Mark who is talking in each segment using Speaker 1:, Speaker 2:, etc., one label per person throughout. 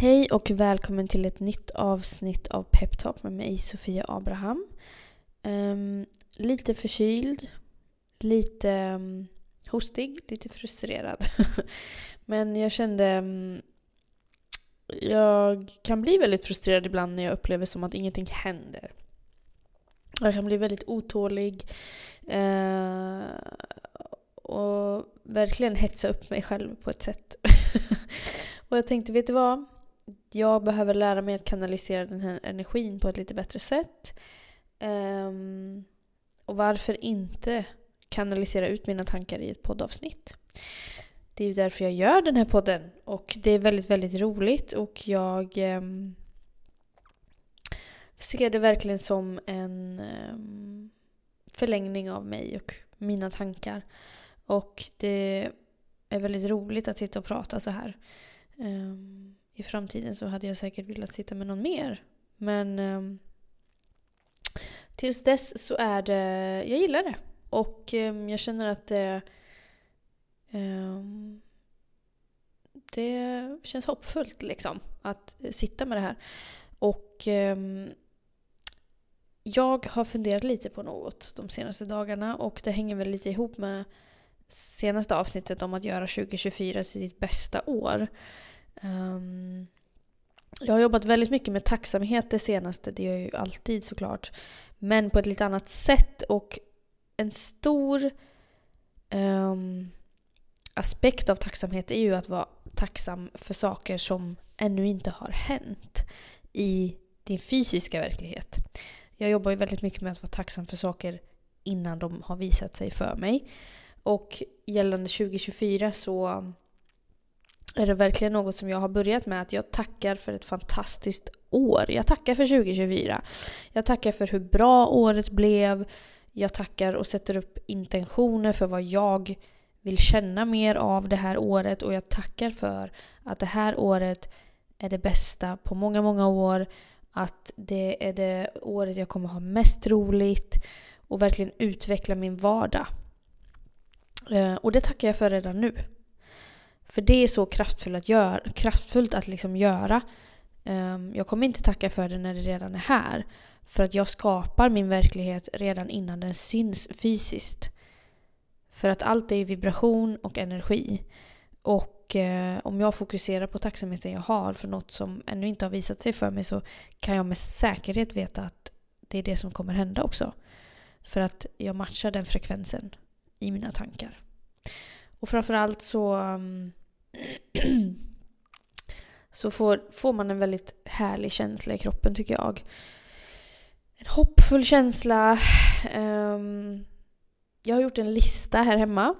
Speaker 1: Hej och välkommen till ett nytt avsnitt av Peptalk med mig Sofia Abraham. Um, lite förkyld, lite um, hostig, lite frustrerad. Men jag kände... Um, jag kan bli väldigt frustrerad ibland när jag upplever som att ingenting händer. Jag kan bli väldigt otålig. Uh, och verkligen hetsa upp mig själv på ett sätt. och jag tänkte, vet du vad? Jag behöver lära mig att kanalisera den här energin på ett lite bättre sätt. Um, och varför inte kanalisera ut mina tankar i ett poddavsnitt? Det är ju därför jag gör den här podden. Och det är väldigt, väldigt roligt och jag um, ser det verkligen som en um, förlängning av mig och mina tankar. Och det är väldigt roligt att sitta och prata så här. Um, i framtiden så hade jag säkert velat sitta med någon mer. Men um, tills dess så är det, jag gillar det. Och um, jag känner att det, um, det känns hoppfullt liksom att sitta med det här. Och jag har funderat lite på något de senaste dagarna och det hänger väl lite ihop med senaste avsnittet om att göra 2024 till sitt bästa år. Um, jag har jobbat väldigt mycket med tacksamhet det senaste, det gör jag ju alltid såklart. Men på ett lite annat sätt och en stor um, aspekt av tacksamhet är ju att vara tacksam för saker som ännu inte har hänt i din fysiska verklighet. Jag jobbar ju väldigt mycket med att vara tacksam för saker innan de har visat sig för mig. Och gällande 2024 så är det verkligen något som jag har börjat med. Att jag tackar för ett fantastiskt år. Jag tackar för 2024. Jag tackar för hur bra året blev. Jag tackar och sätter upp intentioner för vad jag vill känna mer av det här året. Och jag tackar för att det här året är det bästa på många, många år. Att det är det året jag kommer ha mest roligt och verkligen utveckla min vardag. Eh, och det tackar jag för redan nu. För det är så kraftfullt att göra. Kraftfullt att liksom göra. Um, jag kommer inte tacka för det när det redan är här. För att jag skapar min verklighet redan innan den syns fysiskt. För att allt är vibration och energi. Och eh, om jag fokuserar på tacksamheten jag har för något som ännu inte har visat sig för mig så kan jag med säkerhet veta att det är det som kommer hända också. För att jag matchar den frekvensen i mina tankar. Och framförallt så, um, så får, får man en väldigt härlig känsla i kroppen tycker jag. En hoppfull känsla. Um, jag har gjort en lista här hemma.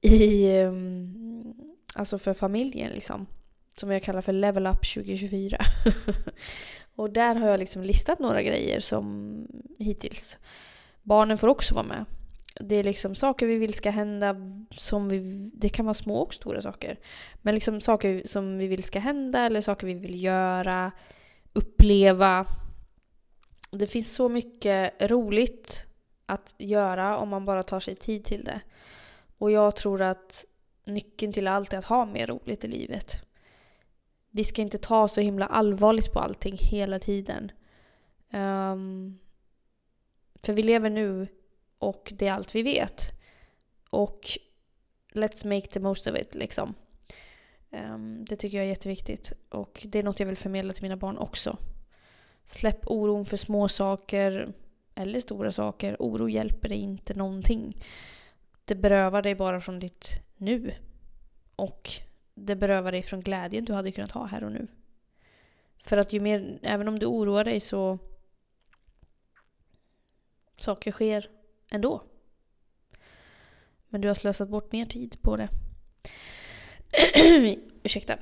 Speaker 1: I, um, alltså för familjen liksom. Som jag kallar för Level Up 2024. och där har jag liksom listat några grejer som hittills. Barnen får också vara med. Det är liksom saker vi vill ska hända som vi... Det kan vara små och stora saker. Men liksom saker som vi vill ska hända eller saker vi vill göra, uppleva. Det finns så mycket roligt att göra om man bara tar sig tid till det. Och jag tror att nyckeln till allt är att ha mer roligt i livet. Vi ska inte ta så himla allvarligt på allting hela tiden. Um, för vi lever nu och det är allt vi vet. Och let's make the most of it liksom. Um, det tycker jag är jätteviktigt. Och det är något jag vill förmedla till mina barn också. Släpp oron för små saker eller stora saker. Oro hjälper dig inte någonting. Det berövar dig bara från ditt nu. Och det berövar dig från glädjen du hade kunnat ha här och nu. För att ju mer, även om du oroar dig så saker sker ändå. Men du har slösat bort mer tid på det. Ursäkta.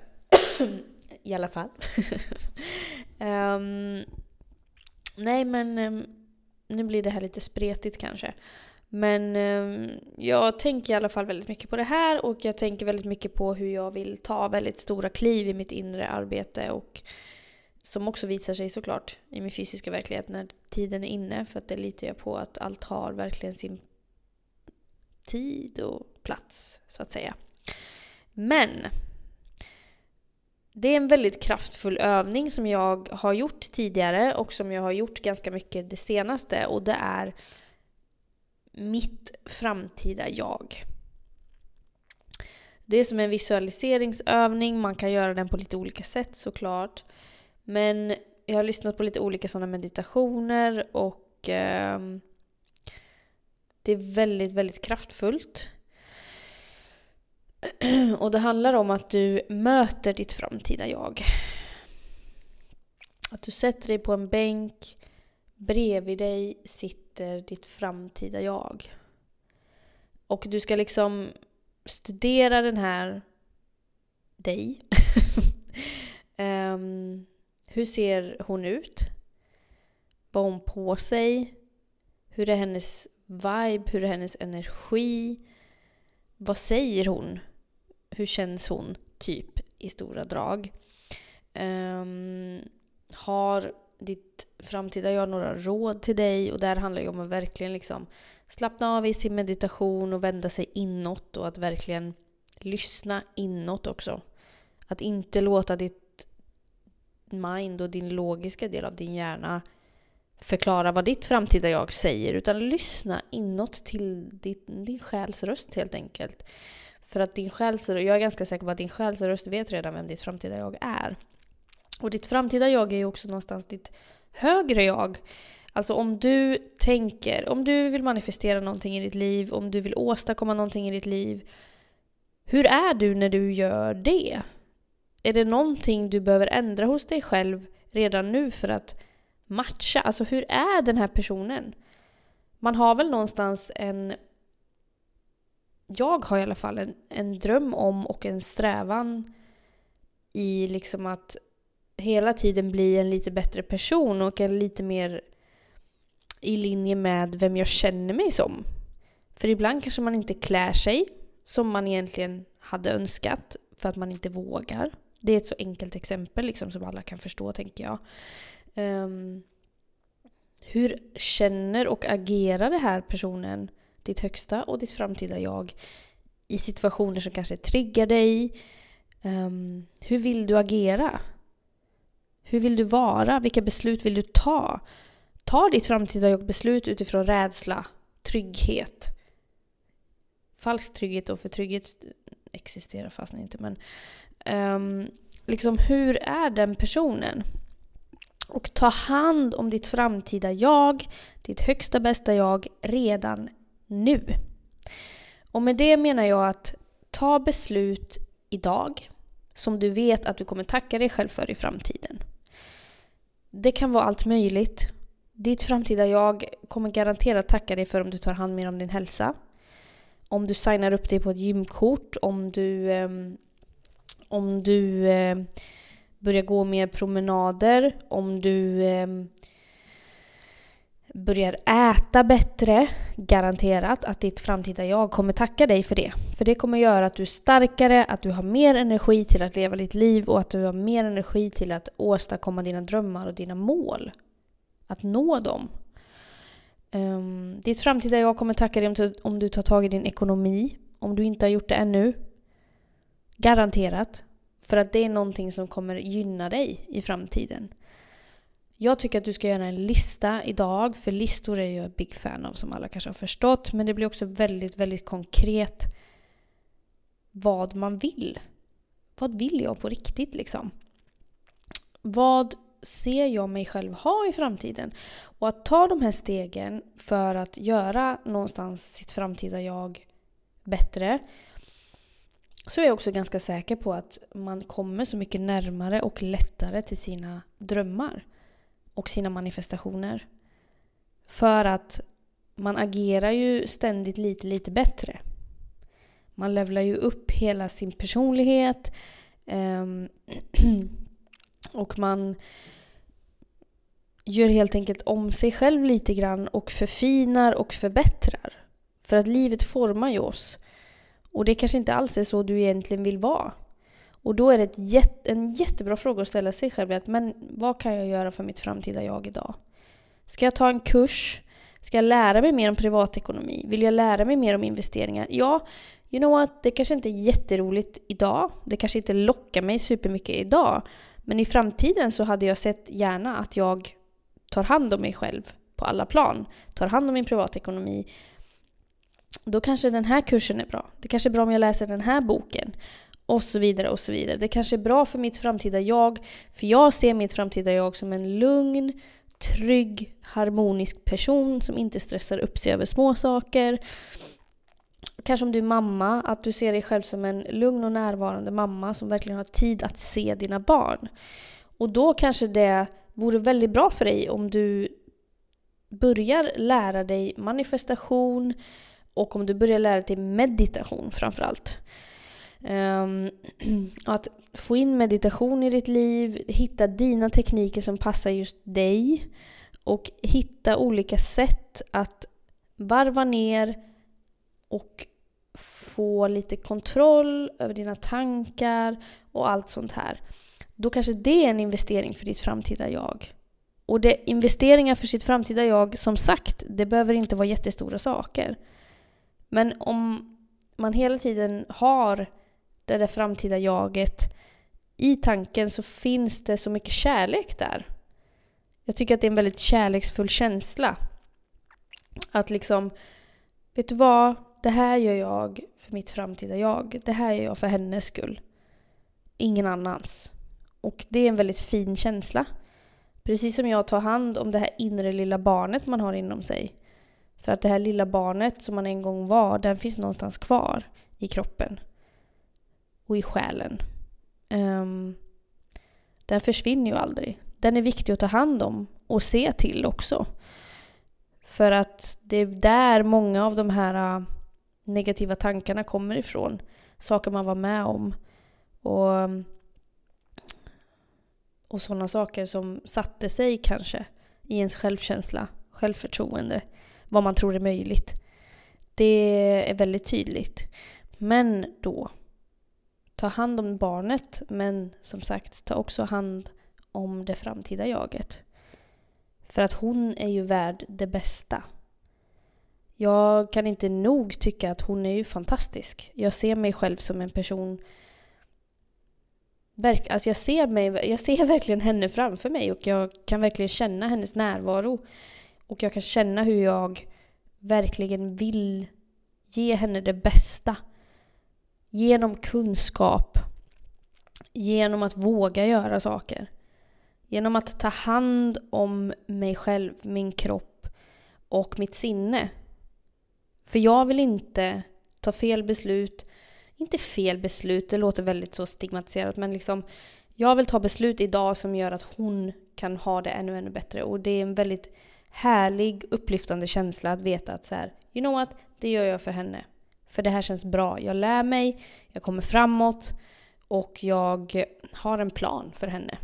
Speaker 1: I alla fall. um, nej men um, nu blir det här lite spretigt kanske. Men um, jag tänker i alla fall väldigt mycket på det här och jag tänker väldigt mycket på hur jag vill ta väldigt stora kliv i mitt inre arbete och som också visar sig såklart i min fysiska verklighet när tiden är inne. För att det litar jag på att allt har verkligen sin tid och plats så att säga. Men det är en väldigt kraftfull övning som jag har gjort tidigare och som jag har gjort ganska mycket det senaste och det är mitt framtida jag. Det är som en visualiseringsövning, man kan göra den på lite olika sätt såklart. Men jag har lyssnat på lite olika sådana meditationer och eh, det är väldigt, väldigt kraftfullt. Och det handlar om att du möter ditt framtida jag. Att du sätter dig på en bänk, bredvid dig sitter ditt framtida jag. Och du ska liksom studera den här dig. um, hur ser hon ut? Vad har hon på sig? Hur är hennes vibe? Hur är hennes energi? Vad säger hon? Hur känns hon, typ, i stora drag? Um, har ditt framtida jag några råd till dig? Och där handlar det om att verkligen liksom slappna av i sin meditation och vända sig inåt och att verkligen lyssna inåt också. Att inte låta ditt mind och din logiska del av din hjärna förklara vad ditt framtida jag säger utan lyssna inåt till din, din själs röst helt enkelt. För att din själs, jag är ganska säker på att din själs röst vet redan vem ditt framtida jag är. Och ditt framtida jag är ju också någonstans ditt högre jag. Alltså om du tänker, om du vill manifestera någonting i ditt liv, om du vill åstadkomma någonting i ditt liv. Hur är du när du gör det? Är det någonting du behöver ändra hos dig själv redan nu för att matcha? Alltså hur är den här personen? Man har väl någonstans en... Jag har i alla fall en, en dröm om och en strävan i liksom att hela tiden bli en lite bättre person och en lite mer i linje med vem jag känner mig som. För ibland kanske man inte klär sig som man egentligen hade önskat för att man inte vågar. Det är ett så enkelt exempel liksom, som alla kan förstå, tänker jag. Um, hur känner och agerar den här personen, ditt högsta och ditt framtida jag, i situationer som kanske triggar dig? Um, hur vill du agera? Hur vill du vara? Vilka beslut vill du ta? Ta ditt framtida jag-beslut utifrån rädsla, trygghet. Falsk trygghet då, för trygghet existerar fast inte. Men um, liksom hur är den personen? Och ta hand om ditt framtida jag, ditt högsta bästa jag, redan nu. Och med det menar jag att ta beslut idag som du vet att du kommer tacka dig själv för i framtiden. Det kan vara allt möjligt. Ditt framtida jag kommer garanterat tacka dig för om du tar hand mer om din hälsa. Om du signar upp dig på ett gymkort, om du, um, om du eh, börjar gå mer promenader, om du eh, börjar äta bättre, garanterat att ditt framtida jag kommer tacka dig för det. För det kommer göra att du är starkare, att du har mer energi till att leva ditt liv och att du har mer energi till att åstadkomma dina drömmar och dina mål. Att nå dem. Um, ditt framtida jag kommer tacka dig om, om du tar tag i din ekonomi. Om du inte har gjort det ännu. Garanterat. För att det är någonting som kommer gynna dig i framtiden. Jag tycker att du ska göra en lista idag, för listor är jag big fan av som alla kanske har förstått. Men det blir också väldigt, väldigt konkret vad man vill. Vad vill jag på riktigt liksom? Vad ser jag mig själv ha i framtiden? Och att ta de här stegen för att göra någonstans sitt framtida jag bättre så är jag också ganska säker på att man kommer så mycket närmare och lättare till sina drömmar och sina manifestationer. För att man agerar ju ständigt lite, lite bättre. Man levlar ju upp hela sin personlighet. Ehm, och man gör helt enkelt om sig själv lite grann och förfinar och förbättrar. För att livet formar ju oss. Och det kanske inte alls är så du egentligen vill vara. Och då är det jätte, en jättebra fråga att ställa sig själv. Att, men vad kan jag göra för mitt framtida jag idag? Ska jag ta en kurs? Ska jag lära mig mer om privatekonomi? Vill jag lära mig mer om investeringar? Ja, you know what, det kanske inte är jätteroligt idag. Det kanske inte lockar mig supermycket idag. Men i framtiden så hade jag sett gärna att jag tar hand om mig själv på alla plan. Tar hand om min privatekonomi. Då kanske den här kursen är bra. Det kanske är bra om jag läser den här boken. Och så vidare och så vidare. Det kanske är bra för mitt framtida jag. För jag ser mitt framtida jag som en lugn, trygg, harmonisk person som inte stressar upp sig över små saker. Kanske om du är mamma, att du ser dig själv som en lugn och närvarande mamma som verkligen har tid att se dina barn. Och då kanske det vore väldigt bra för dig om du börjar lära dig manifestation och om du börjar lära dig meditation framförallt. Um, att få in meditation i ditt liv, hitta dina tekniker som passar just dig och hitta olika sätt att varva ner och få lite kontroll över dina tankar och allt sånt här. Då kanske det är en investering för ditt framtida jag. Och det, investeringar för sitt framtida jag, som sagt, det behöver inte vara jättestora saker. Men om man hela tiden har det där framtida jaget i tanken så finns det så mycket kärlek där. Jag tycker att det är en väldigt kärleksfull känsla. Att liksom, vet du vad? Det här gör jag för mitt framtida jag. Det här gör jag för hennes skull. Ingen annans. Och det är en väldigt fin känsla. Precis som jag tar hand om det här inre lilla barnet man har inom sig. För att det här lilla barnet som man en gång var, den finns någonstans kvar i kroppen. Och i själen. Um, den försvinner ju aldrig. Den är viktig att ta hand om och se till också. För att det är där många av de här äh, negativa tankarna kommer ifrån. Saker man var med om. Och, ehm, och sådana saker som satte sig kanske i ens självkänsla, självförtroende vad man tror är möjligt. Det är väldigt tydligt. Men då, ta hand om barnet men som sagt, ta också hand om det framtida jaget. För att hon är ju värd det bästa. Jag kan inte nog tycka att hon är ju fantastisk. Jag ser mig själv som en person Alltså jag, ser mig, jag ser verkligen henne framför mig och jag kan verkligen känna hennes närvaro. Och jag kan känna hur jag verkligen vill ge henne det bästa. Genom kunskap. Genom att våga göra saker. Genom att ta hand om mig själv, min kropp och mitt sinne. För jag vill inte ta fel beslut. Inte fel beslut, det låter väldigt så stigmatiserat men liksom jag vill ta beslut idag som gör att hon kan ha det ännu, ännu bättre. Och det är en väldigt härlig, upplyftande känsla att veta att så här, you know what, det gör jag för henne. För det här känns bra. Jag lär mig, jag kommer framåt och jag har en plan för henne.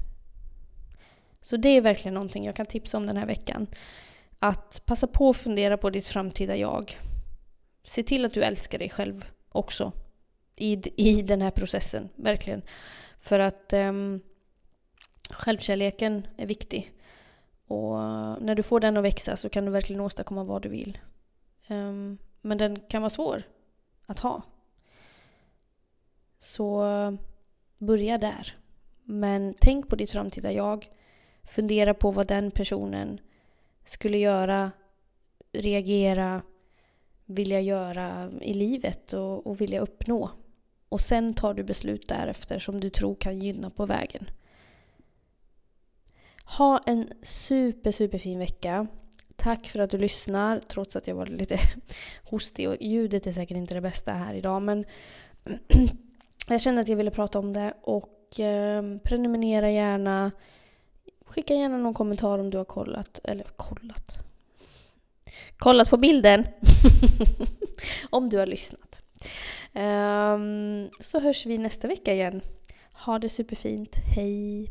Speaker 1: Så det är verkligen någonting jag kan tipsa om den här veckan. Att passa på att fundera på ditt framtida jag. Se till att du älskar dig själv också. I, i den här processen, verkligen. För att um, självkärleken är viktig. Och eh, när du får den att växa så kan du verkligen åstadkomma vad du vill. Um, men den kan vara svår att ha. Så eh, börja där. Men tänk på ditt framtida jag. Fundera på vad den personen skulle göra, reagera, vilja göra i livet och, och vilja uppnå. Och sen tar du beslut därefter som du tror kan gynna på vägen. Ha en super, super fin vecka. Tack för att du lyssnar, trots att jag var lite hostig och ljudet är säkert inte det bästa här idag. Men jag kände att jag ville prata om det och eh, prenumerera gärna. Skicka gärna någon kommentar om du har kollat, eller kollat? Kollat på bilden! om du har lyssnat. Um, så hörs vi nästa vecka igen. Ha det superfint. Hej!